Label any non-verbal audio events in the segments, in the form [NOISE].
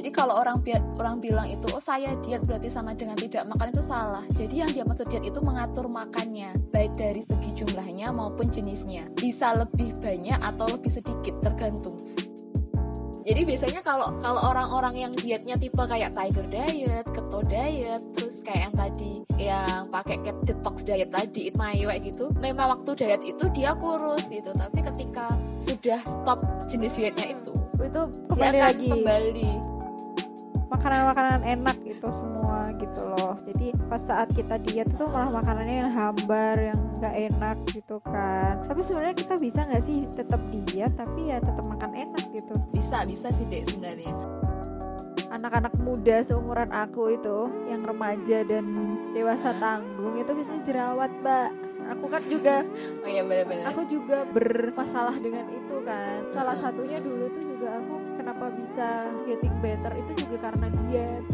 Jadi kalau orang orang bilang itu oh saya diet berarti sama dengan tidak makan itu salah. Jadi yang dia maksud diet itu mengatur makannya, baik dari segi jumlahnya maupun jenisnya. Bisa lebih banyak atau lebih sedikit tergantung. Jadi biasanya kalau kalau orang-orang yang dietnya tipe kayak tiger diet, keto diet, terus kayak yang tadi yang pakai detox diet tadi, eat mayo kayak gitu, memang waktu diet itu dia kurus gitu. Tapi ketika sudah stop jenis dietnya itu, itu kembali lagi kembali makanan-makanan enak itu semua gitu loh. Jadi pas saat kita diet tuh malah makanannya yang hambar yang nggak enak gitu kan. Tapi sebenarnya kita bisa nggak sih tetap diet tapi ya tetap makan enak gitu? Bisa bisa sih dek sebenarnya. Anak-anak muda seumuran aku itu yang remaja dan dewasa tanggung itu biasanya jerawat mbak. Aku kan juga oh iya benar-benar aku juga bermasalah dengan itu kan. Salah satunya dulu tuh juga aku kenapa bisa getting better? Itu juga karena diet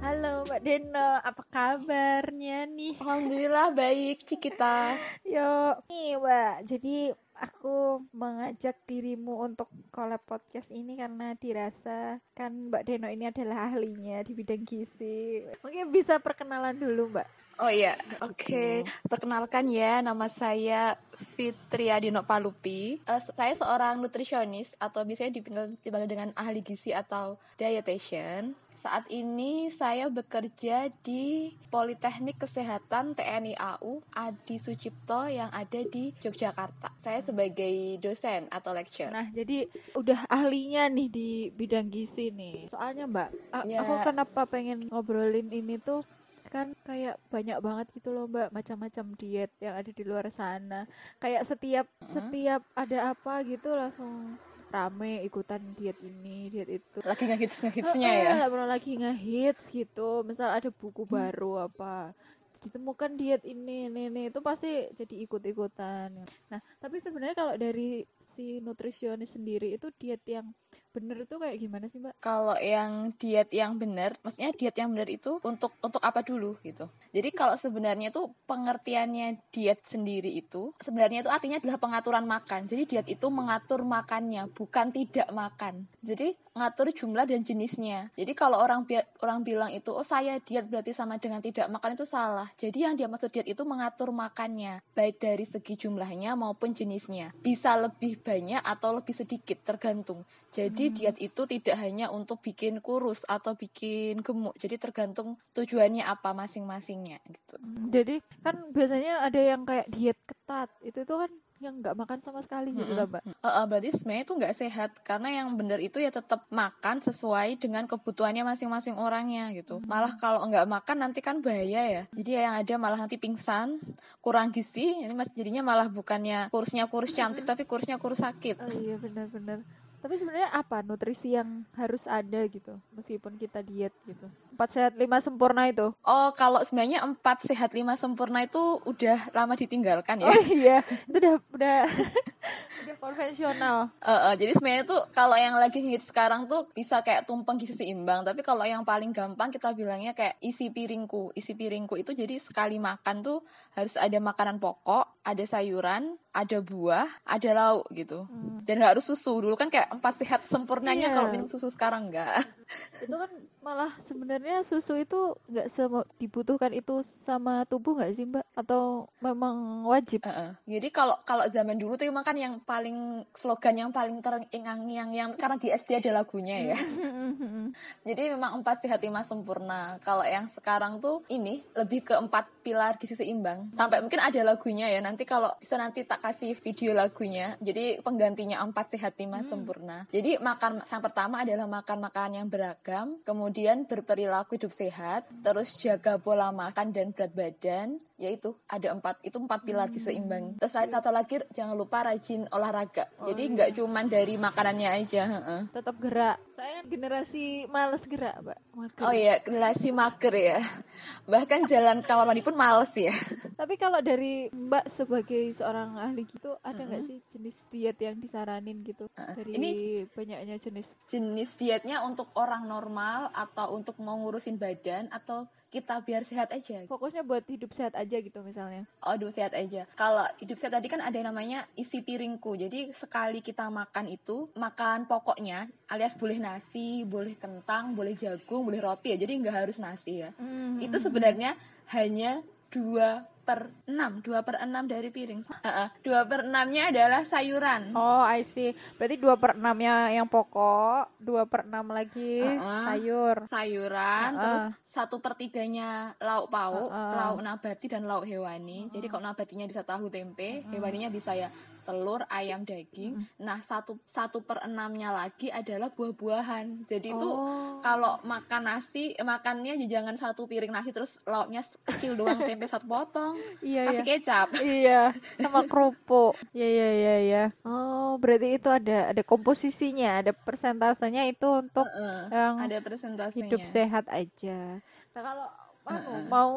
Halo Mbak Deno, apa kabarnya nih? Alhamdulillah baik, Cikita. [LAUGHS] Yo, nih Mbak, jadi aku mengajak dirimu untuk collab podcast ini karena dirasa kan Mbak Deno ini adalah ahlinya di bidang gizi. Mungkin bisa perkenalan dulu Mbak. Oh iya, oke. Okay. Perkenalkan ya, nama saya Fitria Dino Palupi. Uh, saya seorang nutrisionis atau biasanya dipanggil dengan ahli gizi atau dietitian. Saat ini saya bekerja di Politeknik Kesehatan TNI AU Adi Sucipto yang ada di Yogyakarta. Saya sebagai dosen atau lecturer. Nah, jadi udah ahlinya nih di bidang gizi nih. Soalnya Mbak, ya. aku kenapa pengen ngobrolin ini tuh kan kayak banyak banget gitu loh mbak macam-macam diet yang ada di luar sana kayak setiap hmm. setiap ada apa gitu langsung rame ikutan diet ini diet itu. Lagi ngehits ngehitsnya ya? pernah lagi ngehits gitu. Misal ada buku baru apa ditemukan diet ini ini ini itu pasti jadi ikut-ikutan. Nah tapi sebenarnya kalau dari si nutrisionis sendiri itu diet yang bener itu kayak gimana sih mbak? Kalau yang diet yang bener, maksudnya diet yang bener itu untuk untuk apa dulu gitu. Jadi kalau sebenarnya tuh pengertiannya diet sendiri itu sebenarnya itu artinya adalah pengaturan makan. Jadi diet itu mengatur makannya, bukan tidak makan. Jadi ngatur jumlah dan jenisnya. Jadi kalau orang orang bilang itu oh saya diet berarti sama dengan tidak makan itu salah. Jadi yang dia maksud diet itu mengatur makannya, baik dari segi jumlahnya maupun jenisnya. Bisa lebih banyak atau lebih sedikit tergantung. Jadi hmm. diet itu tidak hanya untuk bikin kurus atau bikin gemuk. Jadi tergantung tujuannya apa masing-masingnya gitu. Hmm, jadi kan biasanya ada yang kayak diet ketat. Itu tuh kan yang nggak makan sama sekali gitu mm -hmm. mbak? Uh, uh, berarti sebenarnya itu nggak sehat karena yang benar itu ya tetap makan sesuai dengan kebutuhannya masing-masing orangnya gitu. Mm -hmm. Malah kalau nggak makan nanti kan bahaya ya. Jadi yang ada malah nanti pingsan, kurang gizi, ini mas jadinya malah bukannya kursnya kurus cantik mm -hmm. tapi kursnya kurus sakit. Oh iya benar-benar. Tapi sebenarnya apa nutrisi yang harus ada gitu meskipun kita diet gitu? Empat sehat lima sempurna itu? Oh kalau sebenarnya empat sehat lima sempurna itu udah lama ditinggalkan ya? Oh iya itu udah udah [LAUGHS] udah konvensional. Uh, uh, jadi sebenarnya tuh kalau yang lagi hit sekarang tuh bisa kayak tumpeng gizi seimbang. Tapi kalau yang paling gampang kita bilangnya kayak isi piringku. Isi piringku itu jadi sekali makan tuh harus ada makanan pokok, ada sayuran, ada buah, ada lauk gitu. Hmm. Dan gak harus susu. Dulu kan kayak empat sehat sempurnanya yeah. kalau minum susu sekarang enggak. [LAUGHS] Itu kan malah sebenarnya susu itu nggak semua dibutuhkan itu sama tubuh nggak sih mbak? Atau memang wajib? Uh -uh. Jadi kalau kalau zaman dulu tuh emang kan yang paling slogan yang paling terngiang-ngiang yang karena di SD ada lagunya ya. [LAUGHS] Jadi memang empat sehat lima sempurna. Kalau yang sekarang tuh ini lebih ke empat pilar gizi seimbang. Sampai mungkin ada lagunya ya. Nanti kalau bisa nanti tak kasih video lagunya. Jadi penggantinya empat sehat lima hmm. sempurna. Jadi makan yang pertama adalah makan makanan yang beragam, kemudian berperilaku hidup sehat, terus jaga pola makan dan berat badan, yaitu ada empat itu empat pilar hmm. seimbang terus satu lagi jangan lupa rajin olahraga oh, jadi iya. nggak iya. cuman dari makanannya aja tetap gerak saya generasi males gerak mbak mager. oh iya generasi mager ya bahkan jalan kamar mandi pun males ya tapi kalau dari mbak sebagai seorang ahli gitu ada nggak hmm. sih jenis diet yang disaranin gitu uh, dari ini banyaknya jenis jenis dietnya untuk orang normal atau untuk mau ngurusin badan atau kita biar sehat aja. Fokusnya buat hidup sehat aja gitu misalnya. Oh, hidup sehat aja. Kalau hidup sehat tadi kan ada yang namanya isi piringku. Jadi sekali kita makan itu, makan pokoknya alias boleh nasi, boleh kentang, boleh jagung, boleh roti ya. Jadi nggak harus nasi ya. Mm -hmm. Itu sebenarnya hanya dua per 6 2 per 6 dari piring uh -uh. 2 per 6 nya adalah sayuran oh I see berarti 2 per 6 nya yang pokok 2 per 6 lagi uh -uh. sayur sayuran uh -uh. terus satu per tiganya lauk pauk uh -uh. lauk nabati dan lauk hewani uh -uh. jadi kalau nabatinya bisa tahu tempe uh -uh. hewaninya bisa ya telur, ayam, daging. Nah satu satu per enamnya lagi adalah buah-buahan. Jadi itu oh. kalau makan nasi makannya jangan satu piring nasi terus lauknya kecil doang tempe satu potong. Iya, kasih iya. kecap. Iya, sama kerupuk. Iya iya iya iya. Oh berarti itu ada ada komposisinya, ada persentasenya itu untuk uh -uh. yang ada persentasenya. hidup sehat aja. Nah kalau uh -uh. mau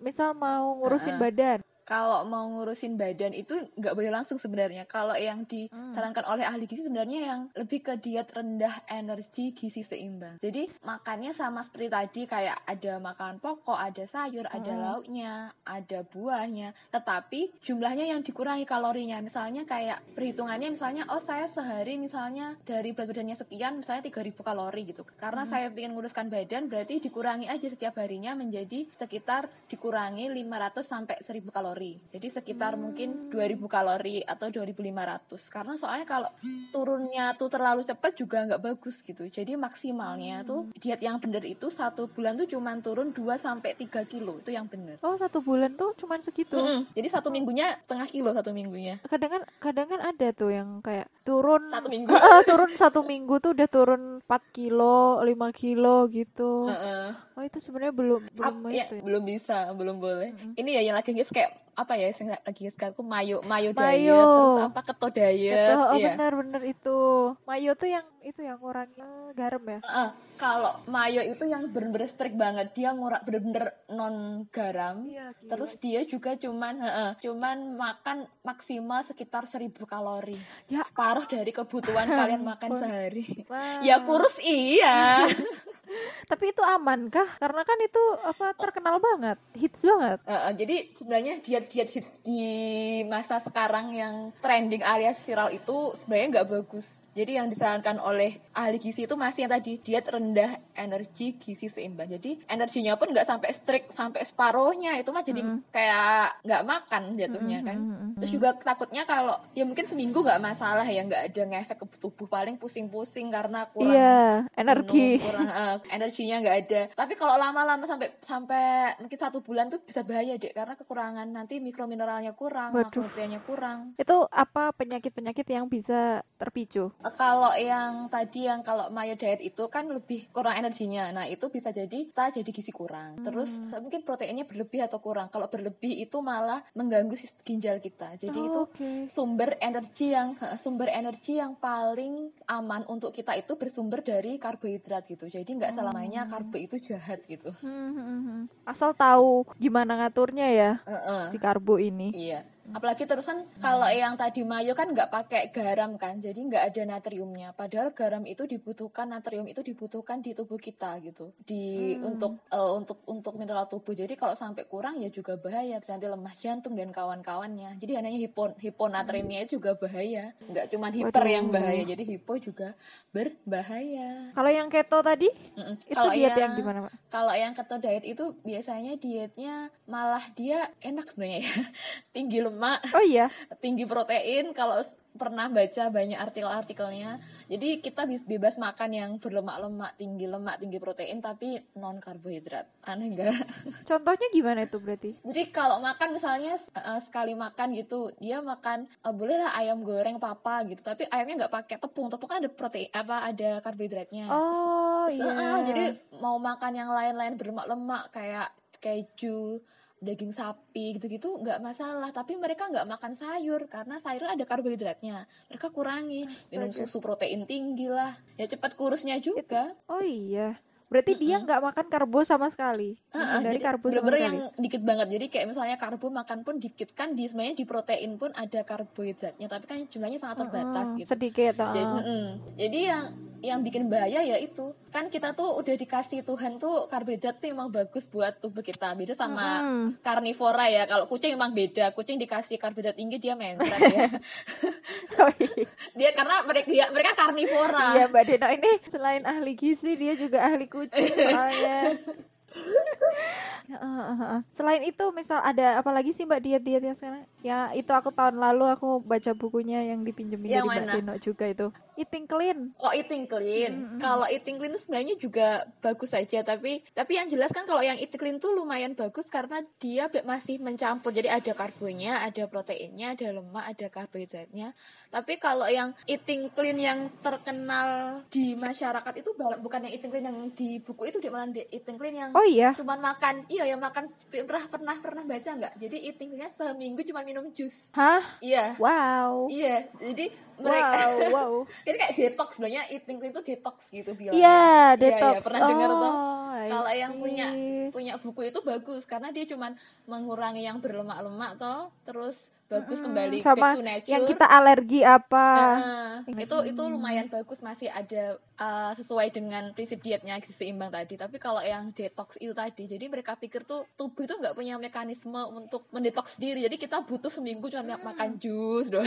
misal mau ngurusin uh -uh. badan kalau mau ngurusin badan itu nggak boleh langsung sebenarnya. Kalau yang disarankan hmm. oleh ahli gizi sebenarnya yang lebih ke diet rendah energi gizi seimbang. Jadi makannya sama seperti tadi kayak ada makan pokok, ada sayur, hmm. ada lauknya, ada buahnya. Tetapi jumlahnya yang dikurangi kalorinya. Misalnya kayak perhitungannya misalnya oh saya sehari misalnya dari berat badannya sekian misalnya 3000 kalori gitu. Karena hmm. saya ingin nguruskan badan berarti dikurangi aja setiap harinya menjadi sekitar dikurangi 500 sampai 1000 kalori kalori. Jadi sekitar hmm. mungkin 2000 kalori atau 2500. Karena soalnya kalau turunnya tuh terlalu cepat juga nggak bagus gitu. Jadi maksimalnya hmm. tuh diet yang benar itu satu bulan tuh cuma turun 2 sampai 3 kilo itu yang benar. Oh, satu bulan tuh cuma segitu. Hmm. Jadi satu minggunya setengah kilo satu minggunya. Kadang kan kadang kan ada tuh yang kayak turun satu minggu. [LAUGHS] Uh, turun satu minggu tuh udah turun 4 kilo, 5 kilo gitu. Uh -uh. Oh, itu sebenarnya belum belum Ap, ya, ya, belum bisa, belum boleh. Mm -hmm. Ini ya yang lagi kayak apa ya yang lagi sekarang mayo mayo, mayo. diet terus apa keto diet keto, oh iya. benar benar itu mayo tuh yang itu yang ngurangin garam ya? Uh, kalau mayo itu yang bener-bener strict banget. Dia ngurang bener-bener non garam. Iya, terus dia juga cuman uh, cuman makan maksimal sekitar seribu kalori. Ya. separuh dari kebutuhan kalian makan sehari. Wow. ya kurus iya. [LAUGHS] Tapi itu aman kah? Karena kan itu apa terkenal banget hits banget. Uh, uh, jadi sebenarnya diet-diet hits di masa sekarang yang trending alias viral itu sebenarnya nggak bagus. Jadi yang disarankan oleh ahli gizi itu masih yang tadi diet rendah energi gizi seimbang. Jadi energinya pun nggak sampai strict sampai separohnya itu mah jadi mm. kayak nggak makan jatuhnya kan. Mm, Terus juga takutnya kalau ya mungkin seminggu nggak masalah ya nggak ada ngefek ke tubuh paling pusing-pusing karena kurang yeah, energi minum, kurang uh, energinya nggak ada. Tapi kalau lama-lama sampai sampai mungkin satu bulan tuh bisa bahaya deh karena kekurangan nanti mikromineralnya kurang, makronutriennya kurang. Itu apa penyakit-penyakit yang bisa terpicu? kalau yang tadi yang kalau mayo diet itu kan lebih kurang energinya. Nah, itu bisa jadi kita jadi gizi kurang. Terus hmm. mungkin proteinnya berlebih atau kurang. Kalau berlebih itu malah mengganggu sistem ginjal kita. Jadi oh, itu okay. sumber energi yang sumber energi yang paling aman untuk kita itu bersumber dari karbohidrat gitu. Jadi nggak hmm. selamanya karbo itu jahat gitu. Hmm, hmm, hmm. Asal tahu gimana ngaturnya ya uh -uh. si karbo ini. Iya apalagi terusan kalau yang tadi mayo kan nggak pakai garam kan jadi nggak ada natriumnya. Padahal garam itu dibutuhkan natrium itu dibutuhkan di tubuh kita gitu. Di hmm. untuk uh, untuk untuk mineral tubuh. Jadi kalau sampai kurang ya juga bahaya bisa nanti lemah jantung dan kawan-kawannya. Jadi hanya hipon hiponatriumnya itu juga bahaya. Nggak cuma hiper Waduh. yang bahaya jadi hipo juga berbahaya. Kalau yang keto tadi mm -mm. itu kalau diet yang, yang gimana pak? kalau yang keto diet itu biasanya dietnya malah dia enak sebenarnya ya. [LAUGHS] Tinggi lemak oh iya. [LAUGHS] tinggi protein kalau pernah baca banyak artikel-artikelnya. Jadi kita bebas makan yang berlemak-lemak tinggi lemak tinggi protein tapi non karbohidrat aneh enggak [LAUGHS] contohnya gimana itu berarti? Jadi kalau makan misalnya uh, sekali makan gitu dia makan uh, boleh lah ayam goreng papa gitu tapi ayamnya nggak pakai tepung. Tepung kan ada protein apa ada karbohidratnya. Oh terus, iya. uh, jadi mau makan yang lain-lain berlemak-lemak kayak keju daging sapi gitu-gitu nggak masalah tapi mereka nggak makan sayur karena sayur ada karbohidratnya mereka kurangi Astaga. minum susu protein tinggi lah ya cepat kurusnya juga oh iya Berarti mm -hmm. dia nggak makan karbo sama sekali. Uh, uh, dari jadi karbo sama sekali. yang dikit banget. Jadi kayak misalnya karbo makan pun dikit kan di sebenarnya di protein pun ada karbohidratnya, tapi kan jumlahnya sangat terbatas uh, uh, gitu. Sedikit. Uh. Jadi, uh, jadi yang yang bikin bahaya ya itu. Kan kita tuh udah dikasih Tuhan tuh karbohidrat tuh emang bagus buat tubuh kita. Beda sama mm. karnivora ya. Kalau kucing emang beda. Kucing dikasih karbohidrat tinggi dia mentret ya. [LAUGHS] Oh, iya. dia karena mereka dia, mereka karnivora. Iya mbak Deno ini selain ahli gizi dia juga ahli kucing soalnya. [LAUGHS] Selain itu, misal ada apa lagi sih Mbak diet-diet yang sekarang? Ya itu aku tahun lalu aku baca bukunya yang dipinjemin yang dari Mbak Dino juga itu. Eating clean. Oh, eating clean. Mm -hmm. Kalau eating clean itu sebenarnya juga bagus saja, tapi tapi yang jelas kan kalau yang eating clean tuh lumayan bagus karena dia masih mencampur. Jadi ada karbonya, ada proteinnya, ada lemak, ada karbohidratnya. Tapi kalau yang eating clean yang terkenal di masyarakat itu bukan yang eating clean yang di buku itu dia malah eating clean yang Oh iya. Cuman makan, iya ya makan pernah pernah pernah baca nggak? Jadi eating cleannya seminggu cuma minum jus. Hah? Iya. Wow. Iya. Jadi mereka wow, wow. [LAUGHS] jadi kayak detox sebenarnya eating clean itu detox gitu bilang iya yeah, detox iya, ya, pernah oh, dengar tuh. Kalau yang punya punya buku itu bagus karena dia cuman mengurangi yang berlemak-lemak toh terus bagus hmm, kembali sama back to nature. Yang kita alergi apa? Nah, itu itu lumayan bagus masih ada uh, sesuai dengan prinsip dietnya gizi seimbang tadi. Tapi kalau yang detox itu tadi, jadi mereka pikir tuh tubuh itu nggak punya mekanisme untuk mendetox diri. Jadi kita butuh seminggu cuma hmm. makan jus doang.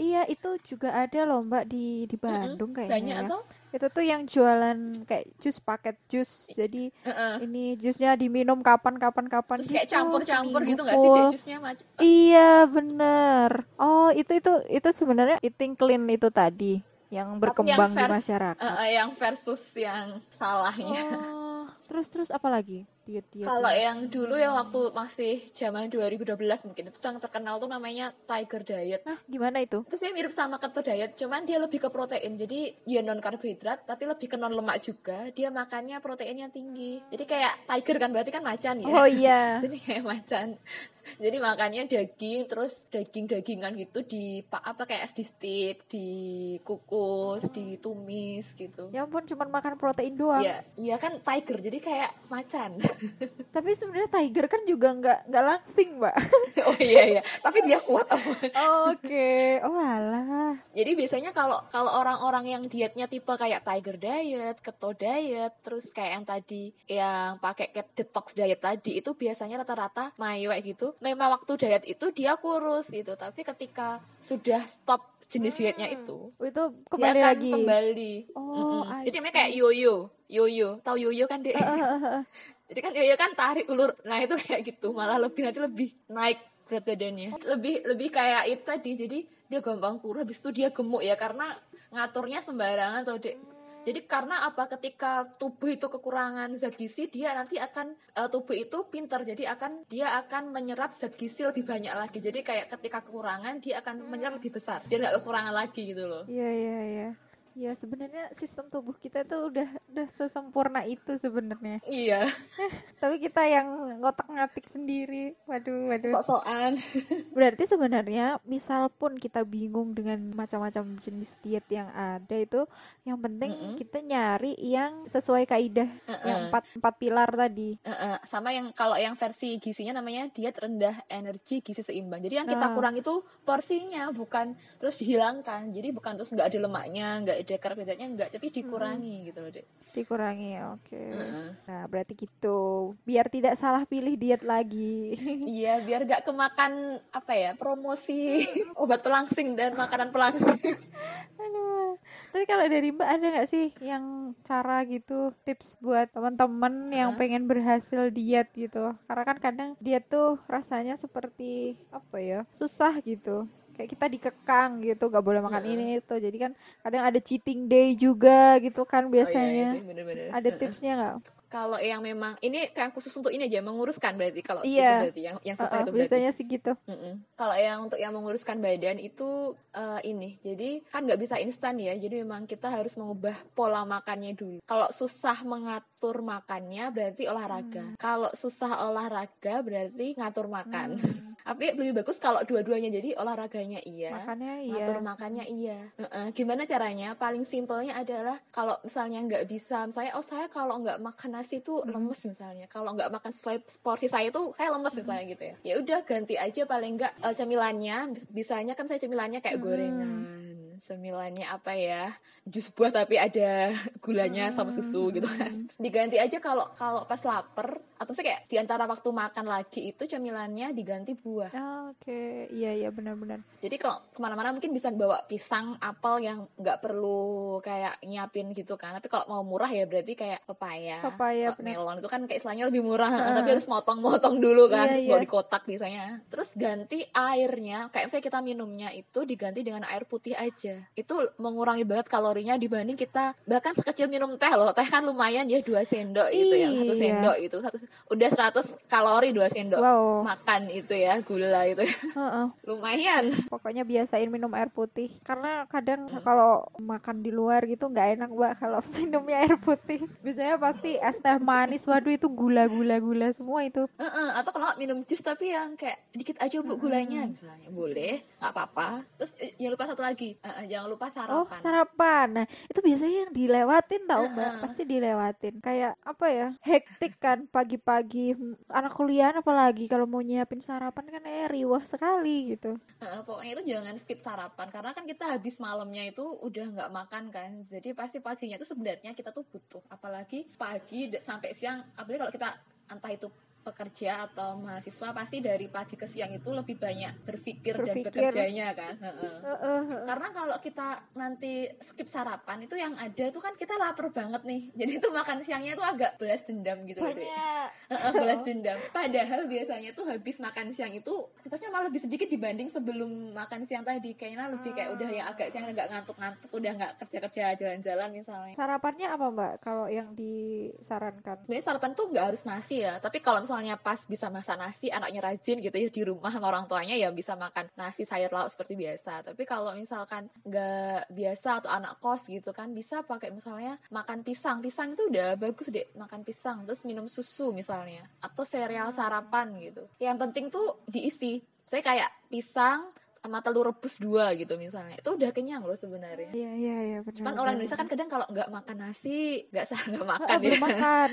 Iya, itu juga ada loh Mbak di di Bandung mm -hmm. kayaknya. Banyak ya. atau? Itu tuh yang jualan kayak jus paket jus. Jadi uh -uh. ini jusnya diminum kapan kapan kapan Terus gitu, kayak campur-campur gitu nggak sih? Dia jusnya macam iya bener. Oh itu itu itu sebenarnya eating clean itu tadi yang berkembang yang vers, di masyarakat. Uh, yang versus yang salahnya. Oh, terus terus apa lagi diet-diet kalau yang dulu ya waktu masih zaman 2012 mungkin itu yang terkenal tuh namanya Tiger Diet. Nah gimana itu? Terus dia mirip sama keto diet cuman dia lebih ke protein. Jadi dia non karbohidrat tapi lebih ke non lemak juga. Dia makannya proteinnya tinggi. Jadi kayak tiger kan berarti kan macan ya? Oh iya. [LAUGHS] Jadi kayak macan. Jadi makannya daging terus daging dagingan gitu di apa kayak di stick dikukus ditumis gitu. Ya ampun cuma makan protein doang. Ya iya kan tiger jadi kayak macan [LAUGHS] [LAUGHS] tapi sebenarnya tiger kan juga nggak nggak langsing mbak. [LAUGHS] Oh iya iya. Tapi dia kuat oke. Okay. oh alah. Jadi biasanya kalau kalau orang-orang yang dietnya tipe kayak tiger diet keto diet terus kayak yang tadi yang pakai detox diet tadi itu biasanya rata-rata mayo kayak gitu. Memang waktu diet itu dia kurus gitu. Tapi ketika sudah stop jenis hmm. dietnya itu itu kembali dia akan lagi. kembali oh, mm -mm. jadi mereka kayak yoyo yoyo. Tahu yoyo kan deh [LAUGHS] jadi kan yoyo kan tarik ulur. Nah itu kayak gitu. Malah lebih nanti lebih naik berat badannya. Lebih lebih kayak itu tadi. Jadi dia gampang kurus. Habis itu dia gemuk ya karena ngaturnya sembarangan atau dek. Jadi karena apa? Ketika tubuh itu kekurangan zat gizi dia nanti akan uh, tubuh itu pinter. Jadi akan dia akan menyerap zat gizi lebih banyak lagi. Jadi kayak ketika kekurangan dia akan menyerap lebih besar. Biar nggak kekurangan lagi gitu loh. Iya iya iya. Ya sebenarnya sistem tubuh kita tuh udah udah sesempurna itu sebenarnya. Iya. Tapi kita yang ngotak-ngatik sendiri. Waduh, waduh. Sok-sokan. [LAUGHS] Berarti sebenarnya misal pun kita bingung dengan macam-macam jenis diet yang ada itu, yang penting mm -hmm. kita nyari yang sesuai kaidah uh -uh. yang empat empat pilar tadi. Uh -uh. Sama yang kalau yang versi gizinya namanya diet rendah energi gizi seimbang. Jadi yang kita uh. kurang itu porsinya bukan terus dihilangkan. Jadi bukan terus nggak ada lemaknya, nggak ada karbohidratnya enggak tapi dikurangi hmm. gitu loh dek dikurangi oke okay. uh. nah berarti gitu biar tidak salah pilih diet lagi [LAUGHS] iya biar gak kemakan apa ya promosi [LAUGHS] obat pelangsing dan makanan pelangsing aduh tapi kalau dari mbak ada nggak sih yang cara gitu tips buat teman-teman uh. yang pengen berhasil diet gitu karena kan kadang diet tuh rasanya seperti apa ya susah gitu kayak kita dikekang gitu gak boleh makan ini itu. Jadi kan kadang ada cheating day juga gitu kan biasanya oh, iya, iya bener -bener. ada tipsnya nggak kalau yang memang ini kayak khusus untuk ini aja menguruskan berarti kalau iya. itu berarti yang yang susah uh, uh, itu berarti biasanya sih gitu mm -mm. kalau yang untuk yang menguruskan badan itu uh, ini jadi kan nggak bisa instan ya jadi memang kita harus mengubah pola makannya dulu kalau susah mengatur makannya berarti olahraga hmm. kalau susah olahraga berarti ngatur makan hmm. [LAUGHS] tapi lebih bagus kalau dua-duanya jadi olahraganya iya makannya iya ngatur makannya iya uh -uh. gimana caranya paling simpelnya adalah kalau misalnya nggak bisa misalnya oh saya kalau nggak makan nasi tuh hmm. lemes misalnya kalau nggak makan porsi saya tuh saya lemes hmm. misalnya gitu ya ya udah ganti aja paling nggak uh, cemilannya bisanya kan saya cemilannya kayak hmm. gorengan Semilanya apa ya? Jus buah tapi ada gulanya sama susu gitu kan. [LAUGHS] Diganti aja kalau kalau pas lapar atau sih kayak di antara waktu makan lagi itu cemilannya diganti buah. Oh, Oke, okay. iya iya benar-benar. Jadi kalau ke mana-mana mungkin bisa bawa pisang, apel yang nggak perlu kayak nyiapin gitu kan. Tapi kalau mau murah ya berarti kayak pepaya, pepaya melon itu kan kayak istilahnya lebih murah, uh. tapi harus motong-motong dulu kan, iya, iya. bawa di kotak biasanya. Terus ganti airnya, kayak misalnya kita minumnya itu diganti dengan air putih aja. Itu mengurangi banget kalorinya dibanding kita bahkan sekecil minum teh loh. Teh kan lumayan ya dua sendok gitu ya, satu iya. sendok itu satu udah 100 kalori dua sendok wow. makan itu ya gula itu uh -uh. [LAUGHS] lumayan pokoknya biasain minum air putih karena kadang hmm. kalau makan di luar gitu nggak enak mbak kalau [LAUGHS] minumnya air putih biasanya pasti es teh manis waduh itu gula gula gula semua itu uh -uh. atau kalau minum jus tapi yang kayak dikit aja bu gulanya hmm. misalnya boleh nggak apa-apa terus eh, jangan lupa satu lagi uh, jangan lupa sarapan oh sarapan. nah itu biasanya yang dilewatin tau mbak. Uh -uh. pasti dilewatin. Kayak apa ya hektik kan pagi-pagi. Anak kuliah apalagi kalau mau nyiapin sarapan kan eh riwah sekali gitu. Uh, pokoknya itu jangan skip sarapan. Karena kan kita habis malamnya itu udah nggak makan kan. Jadi pasti paginya itu sebenarnya kita tuh butuh. Apalagi pagi sampai siang apalagi kalau kita entah itu pekerja atau mahasiswa pasti dari pagi ke siang itu lebih banyak berpikir, berpikir. dan bekerjanya kan? Uh -uh. Uh -uh. karena kalau kita nanti skip sarapan itu yang ada tuh kan kita lapar banget nih. [LAUGHS] Jadi itu makan siangnya tuh agak belas dendam gitu uh -uh, belas dendam. Padahal biasanya tuh habis makan siang itu kita malah lebih sedikit dibanding sebelum makan siang tadi. Kayaknya lebih kayak udah ya agak siang agak ngantuk-ngantuk udah nggak kerja-kerja jalan-jalan misalnya. Sarapannya apa mbak kalau yang disarankan? Sebenarnya sarapan tuh nggak harus nasi ya tapi kalau misalnya pas bisa masak nasi anaknya rajin gitu ya di rumah sama orang tuanya ya bisa makan nasi sayur lauk seperti biasa. Tapi kalau misalkan nggak biasa atau anak kos gitu kan bisa pakai misalnya makan pisang. Pisang itu udah bagus deh makan pisang. Terus minum susu misalnya atau sereal sarapan gitu. Yang penting tuh diisi. Saya kayak pisang sama telur rebus dua gitu misalnya. Itu udah kenyang loh sebenarnya. Iya iya iya benar cuman orang Indonesia kan kadang kalau nggak makan nasi nggak sah nggak makan ya. makan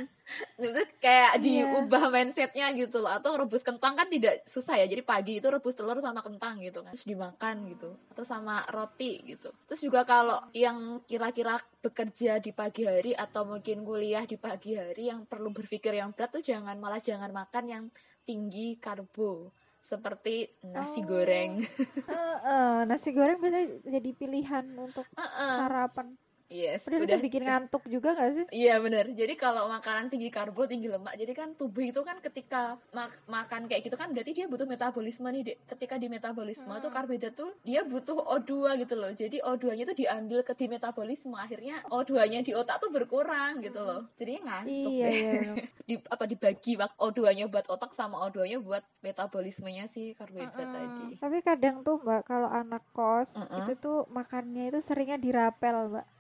itu [LAUGHS] kayak iya. diubah mindsetnya gitu loh. Atau rebus kentang kan tidak susah ya. Jadi pagi itu rebus telur sama kentang gitu kan. Terus dimakan gitu. Atau sama roti gitu. Terus juga kalau yang kira-kira bekerja di pagi hari atau mungkin kuliah di pagi hari yang perlu berpikir yang berat tuh jangan malah jangan makan yang tinggi karbo seperti nasi oh. goreng. [LAUGHS] Uh, uh, nasi goreng bisa jadi pilihan untuk uh, uh. sarapan. Yes. Udah, udah bikin ngantuk juga gak sih? Iya benar. Jadi kalau makanan tinggi karbo, tinggi lemak, jadi kan tubuh itu kan ketika mak makan kayak gitu kan berarti dia butuh metabolisme nih. Dek. Ketika di metabolisme hmm. tuh karbohidrat tuh dia butuh O2 gitu loh. Jadi O2-nya tuh diambil ke di metabolisme. Akhirnya O2-nya di otak tuh berkurang gitu loh. Jadinya ngantuk iya, deh. Iya. [LAUGHS] di apa dibagi O2-nya buat otak sama O2-nya buat metabolismenya si karbohidrat uh -uh. tadi. Tapi kadang tuh Mbak kalau anak kos uh -uh. itu tuh makannya itu seringnya dirapel, Mbak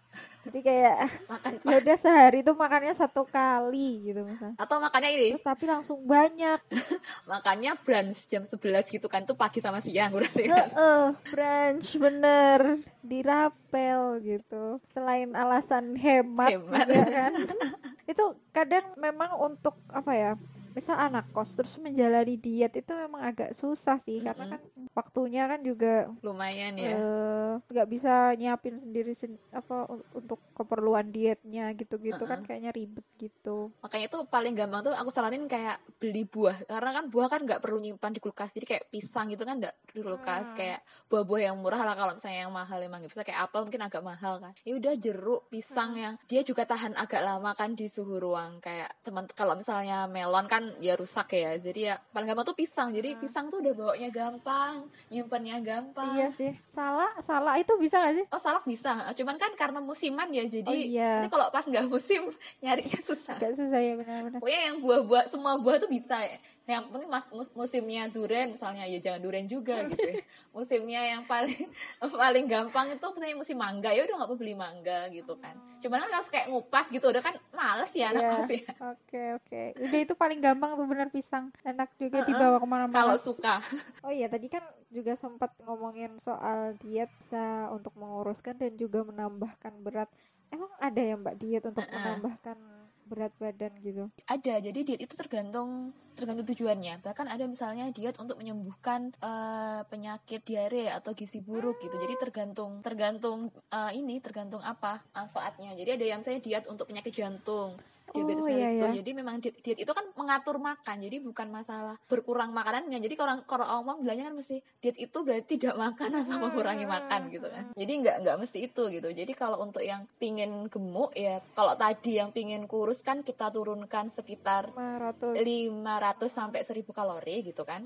jadi kayak makan ya udah sehari tuh makannya satu kali gitu misalnya. Atau makannya ini. Terus tapi langsung banyak. [LAUGHS] Makannya brunch jam 11 gitu kan tuh pagi sama siang berarti kan uh, uh, brunch bener. Dirapel gitu. Selain alasan hemat, hemat. juga kan. [LAUGHS] Itu kadang memang untuk apa ya misal anak kos terus menjalani diet itu memang agak susah sih mm -hmm. karena kan waktunya kan juga lumayan ya. eh, nggak uh, bisa nyiapin sendiri sen apa untuk keperluan dietnya gitu-gitu uh -uh. kan kayaknya ribet gitu. Makanya itu paling gampang tuh aku saranin kayak beli buah. Karena kan buah kan nggak perlu nyimpan di kulkas. Jadi kayak pisang gitu kan nggak di kulkas. Hmm. kayak buah-buah yang murah lah kalau misalnya yang mahal. Emang gitu kayak apel mungkin agak mahal kan. Ya udah jeruk pisang hmm. yang dia juga tahan agak lama kan di suhu ruang. Kayak teman kalau misalnya melon kan ya rusak ya. Jadi ya paling gampang tuh pisang. Jadi hmm. pisang tuh udah bawanya gampang nyimpennya gampang. Iya sih. Salah salah itu bisa gak sih? Oh salak bisa. Cuman kan karena musiman ya jadi oh, iya. nanti kalau pas nggak musim [LAUGHS] nyarinya susah. Gak susah ya benar-benar. Pokoknya yang buah-buah semua buah tuh bisa ya yang penting mas mus, musimnya duren misalnya ya jangan duren juga gitu ya. [LAUGHS] musimnya yang paling [LAUGHS] paling gampang itu misalnya musim mangga ya udah nggak perlu beli mangga gitu kan cuman kan harus kayak ngupas gitu udah kan males ya anak yeah. ya oke oke udah itu paling gampang tuh bener pisang enak juga uh -uh. dibawa ke mana-mana kalau suka [LAUGHS] oh iya tadi kan juga sempat ngomongin soal diet bisa untuk menguruskan dan juga menambahkan berat emang ada ya mbak diet untuk uh -uh. menambahkan berat badan gitu? Ada jadi diet itu tergantung tergantung tujuannya. Bahkan ada misalnya diet untuk menyembuhkan uh, penyakit diare atau gizi buruk gitu. Jadi tergantung tergantung uh, ini tergantung apa manfaatnya. Jadi ada yang saya diet untuk penyakit jantung diabetes oh, iya, iya. Jadi memang diet, diet itu kan mengatur makan. Jadi bukan masalah berkurang makanannya. Jadi kalau kalau orang bilangnya kan mesti diet itu berarti tidak makan atau mengurangi makan gitu kan. Jadi nggak nggak mesti itu gitu. Jadi kalau untuk yang pingin gemuk ya kalau tadi yang pingin kurus kan kita turunkan sekitar 500, 500 sampai 1000 kalori gitu kan.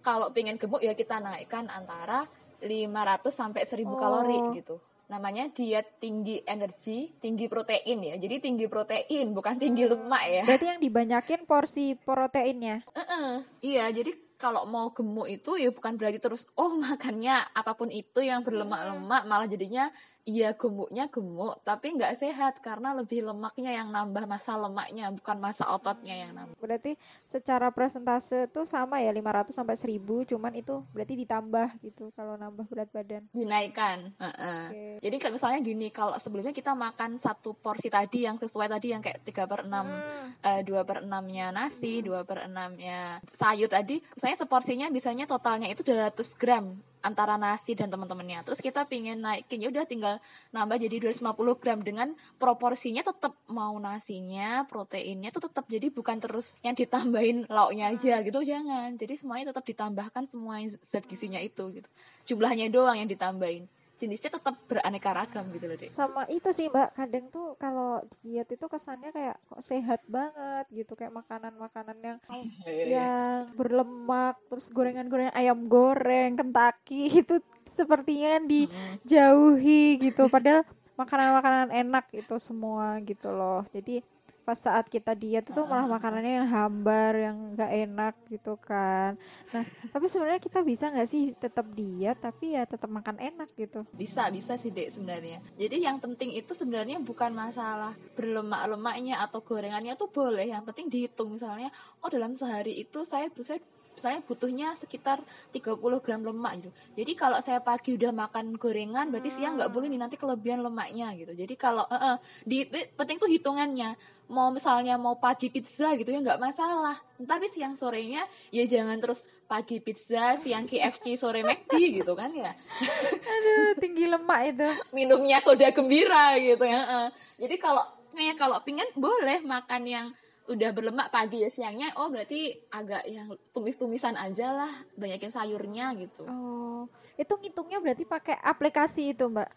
Kalau pingin gemuk ya kita naikkan antara 500 sampai 1000 oh. kalori gitu namanya diet tinggi energi, tinggi protein ya. Jadi tinggi protein bukan tinggi lemak ya. Berarti yang dibanyakin porsi proteinnya. Uh -uh. Iya, jadi kalau mau gemuk itu ya bukan berarti terus oh makannya apa pun itu yang berlemak-lemak malah jadinya iya gemuknya gemuk tapi nggak sehat karena lebih lemaknya yang nambah masa lemaknya bukan masa ototnya yang nambah. Berarti secara presentase tuh sama ya 500 sampai 1000 cuman itu berarti ditambah gitu kalau nambah berat badan. Dinaikkan. Uh -uh. Okay. Jadi kayak misalnya gini kalau sebelumnya kita makan satu porsi tadi yang sesuai tadi yang kayak 3 per 6 hmm. uh, 2 per 6 nya nasi, hmm. 2 per 6 nya sayur tadi, saya seporsinya biasanya totalnya itu 200 gram antara nasi dan teman-temannya. Terus kita pingin naikin ya udah tinggal nambah jadi 250 gram dengan proporsinya tetap mau nasinya, proteinnya itu tetap jadi bukan terus yang ditambahin lauknya aja gitu jangan. Jadi semuanya tetap ditambahkan semua zat gizinya itu gitu. Jumlahnya doang yang ditambahin jenisnya tetap beraneka ragam gitu loh deh sama itu sih mbak. Kadang tuh kalau diet itu kesannya kayak kok sehat banget gitu. Kayak makanan-makanan yang oh, iya, iya. yang berlemak terus gorengan-gorengan ayam goreng kentaki [LAUGHS] itu sepertinya dijauhi gitu. Padahal makanan-makanan enak itu semua gitu loh. Jadi pas saat kita diet itu malah makanannya yang hambar yang nggak enak gitu kan. Nah tapi sebenarnya kita bisa nggak sih tetap diet tapi ya tetap makan enak gitu? Bisa bisa sih dek sebenarnya. Jadi yang penting itu sebenarnya bukan masalah berlemak-lemaknya atau gorengannya tuh boleh. Yang penting dihitung. Misalnya oh dalam sehari itu saya saya saya butuhnya sekitar 30 gram lemak gitu. Jadi kalau saya pagi udah makan gorengan berarti siang nggak boleh nih nanti kelebihan lemaknya gitu. Jadi kalau uh, uh, di, di penting tuh hitungannya. Mau misalnya mau pagi pizza gitu ya nggak masalah. Tapi siang sorenya ya jangan terus pagi pizza, siang KFC, sore McD gitu kan ya. [LAUGHS] Aduh, tinggi lemak itu. Minumnya soda gembira gitu ya. Uh. Jadi kalau kayak kalau pingin boleh makan yang udah berlemak pagi ya siangnya oh berarti agak yang tumis-tumisan aja lah banyakin sayurnya gitu. Oh itu ngitungnya berarti pakai aplikasi itu mbak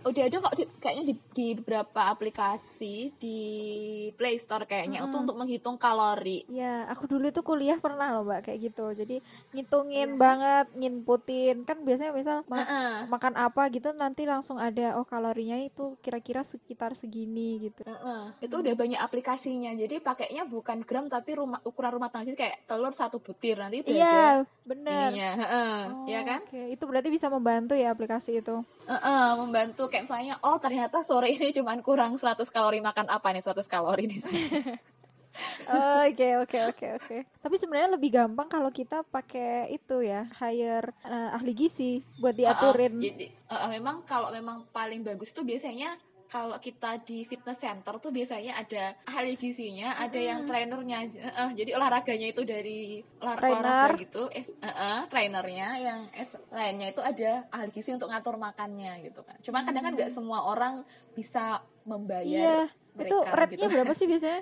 udah ada kok di, kayaknya di, di beberapa aplikasi di Play Store kayaknya hmm. untuk menghitung kalori. Ya, aku dulu itu kuliah pernah loh mbak kayak gitu. Jadi ngitungin yeah. banget, nginputin kan biasanya misal ma uh -uh. makan apa gitu nanti langsung ada oh kalorinya itu kira-kira sekitar segini gitu. Uh -uh. Itu udah banyak aplikasinya. Jadi pakainya bukan gram tapi rumah ukuran rumah tangga jadi kayak telur satu butir nanti Iya, yeah, benar. Ininya, uh -uh. oh, ya kan? Okay. Itu berarti bisa membantu ya aplikasi itu. Uh -uh, membantu kayak misalnya oh ternyata sore ini cuma kurang 100 kalori makan apa nih 100 kalori di sini [LAUGHS] Oke oke oke oke. Tapi sebenarnya lebih gampang kalau kita pakai itu ya, hire uh, ahli gizi buat diaturin. Uh, uh, jadi uh, memang kalau memang paling bagus itu biasanya kalau kita di fitness center tuh biasanya ada ahli gizinya, ada hmm. yang trainernya. Uh, jadi olahraganya itu dari olah Trainer. olahraga gitu, eh, uh, uh, trainernya yang es lainnya itu ada ahli gizi untuk ngatur makannya gitu kan. Cuma kadang kan nggak semua orang bisa membayar. Iya. Mereka, itu rate-nya gitu. berapa sih [LAUGHS] biasanya?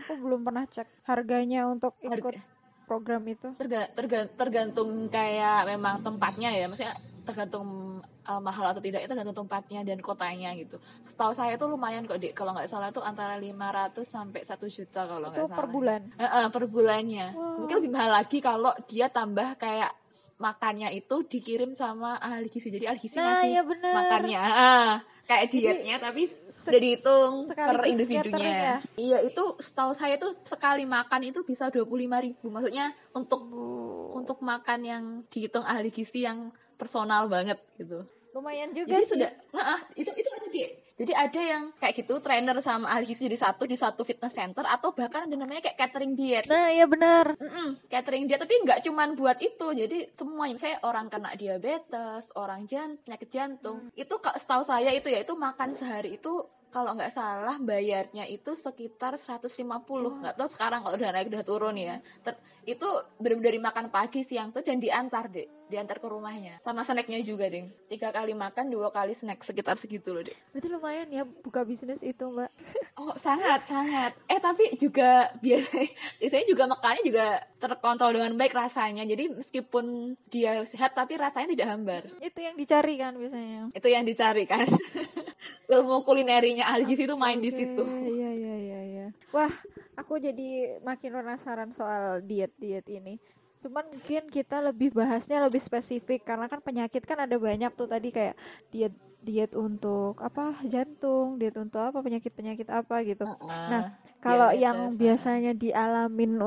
Aku belum pernah cek harganya untuk ikut Harga. program itu. Terga, terga, tergantung kayak memang tempatnya ya, maksudnya tergantung uh, mahal atau tidak itu tergantung tempatnya dan kotanya gitu. Setahu saya itu lumayan kok dek kalau nggak salah tuh antara 500 sampai satu juta kalau nggak salah. per bulan. Uh, uh, per bulannya. Wow. Mungkin lebih mahal lagi kalau dia tambah kayak makannya itu dikirim sama ahli gizi. Jadi ahli gizi nah, ngasih ya makannya. Uh, kayak dietnya Jadi, tapi udah dihitung per individunya. Ya? Iya, itu setahu saya tuh sekali makan itu bisa dua puluh lima ribu. Maksudnya untuk oh. untuk makan yang dihitung ahli gizi yang personal banget gitu lumayan juga jadi sih. sudah nah, itu itu ada di jadi ada yang kayak gitu trainer sama ahli gizi di satu di satu fitness center atau bahkan ada namanya kayak catering diet nah iya benar mm -mm, catering diet tapi nggak cuman buat itu jadi semuanya saya orang kena diabetes orang jan penyakit jantung hmm. itu setahu saya itu ya itu makan sehari itu kalau nggak salah bayarnya itu sekitar 150 nggak tahu sekarang kalau udah naik udah turun ya. Ter, itu benar-benar makan pagi siang tuh dan diantar deh diantar ke rumahnya. Sama snacknya juga deh tiga kali makan dua kali snack sekitar segitu loh deh berarti lumayan ya buka bisnis itu mbak. [LAUGHS] Oh sangat sangat. Eh tapi juga biasanya biasanya juga makannya juga terkontrol dengan baik rasanya. Jadi meskipun dia sehat tapi rasanya tidak hambar. Itu yang dicari kan biasanya. Itu yang dicari kan [LAUGHS] ilmu kulinerinya Aljis itu main okay, di situ. iya iya iya iya. Wah aku jadi makin penasaran soal diet diet ini. Cuman mungkin kita lebih bahasnya lebih spesifik karena kan penyakit kan ada banyak tuh tadi kayak diet diet untuk apa jantung diet untuk apa penyakit penyakit apa gitu. Uh, nah kalau yang biasanya dialamin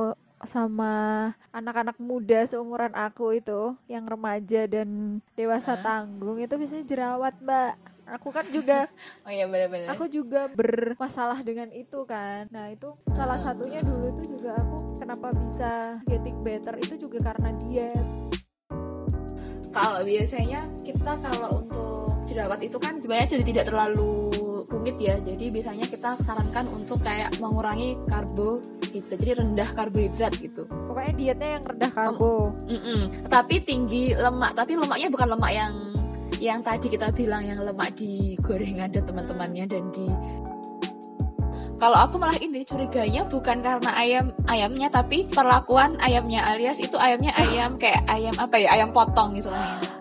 sama anak-anak muda seumuran aku itu yang remaja dan dewasa uh. tanggung itu biasanya jerawat mbak aku kan juga [LAUGHS] oh iya benar-benar aku juga bermasalah dengan itu kan. Nah itu salah satunya dulu itu juga aku kenapa bisa getting better itu juga karena diet. Kalau biasanya kita kalau untuk jerawat itu kan sebenarnya jadi tidak terlalu rumit ya. Jadi biasanya kita sarankan untuk kayak mengurangi karbo gitu. Jadi rendah karbohidrat gitu. Pokoknya dietnya yang rendah karbo. Mm -mm. tapi tinggi lemak. Tapi lemaknya bukan lemak yang yang tadi kita bilang yang lemak di gorengan dan teman-temannya dan di kalau aku malah ini curiganya bukan karena ayam ayamnya tapi perlakuan ayamnya alias itu ayamnya ayam kayak ayam apa ya ayam potong gitu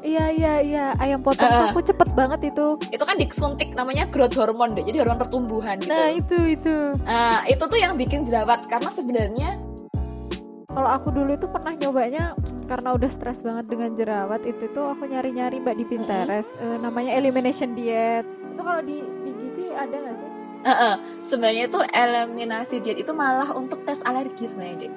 iya iya iya. Ayam potong uh, aku cepet banget itu. Itu kan disuntik namanya growth hormone deh. Jadi hormon pertumbuhan gitu. Nah itu itu. Nah itu tuh yang bikin jerawat. Karena sebenarnya kalau aku dulu itu pernah nyobanya karena udah stres banget dengan jerawat itu tuh aku nyari-nyari mbak di Pinterest mm -hmm. uh, namanya elimination diet itu kalau di di gizi ada nggak sih? Uh -uh. Sebenarnya itu eliminasi diet itu malah untuk tes alergi sebenarnya deh.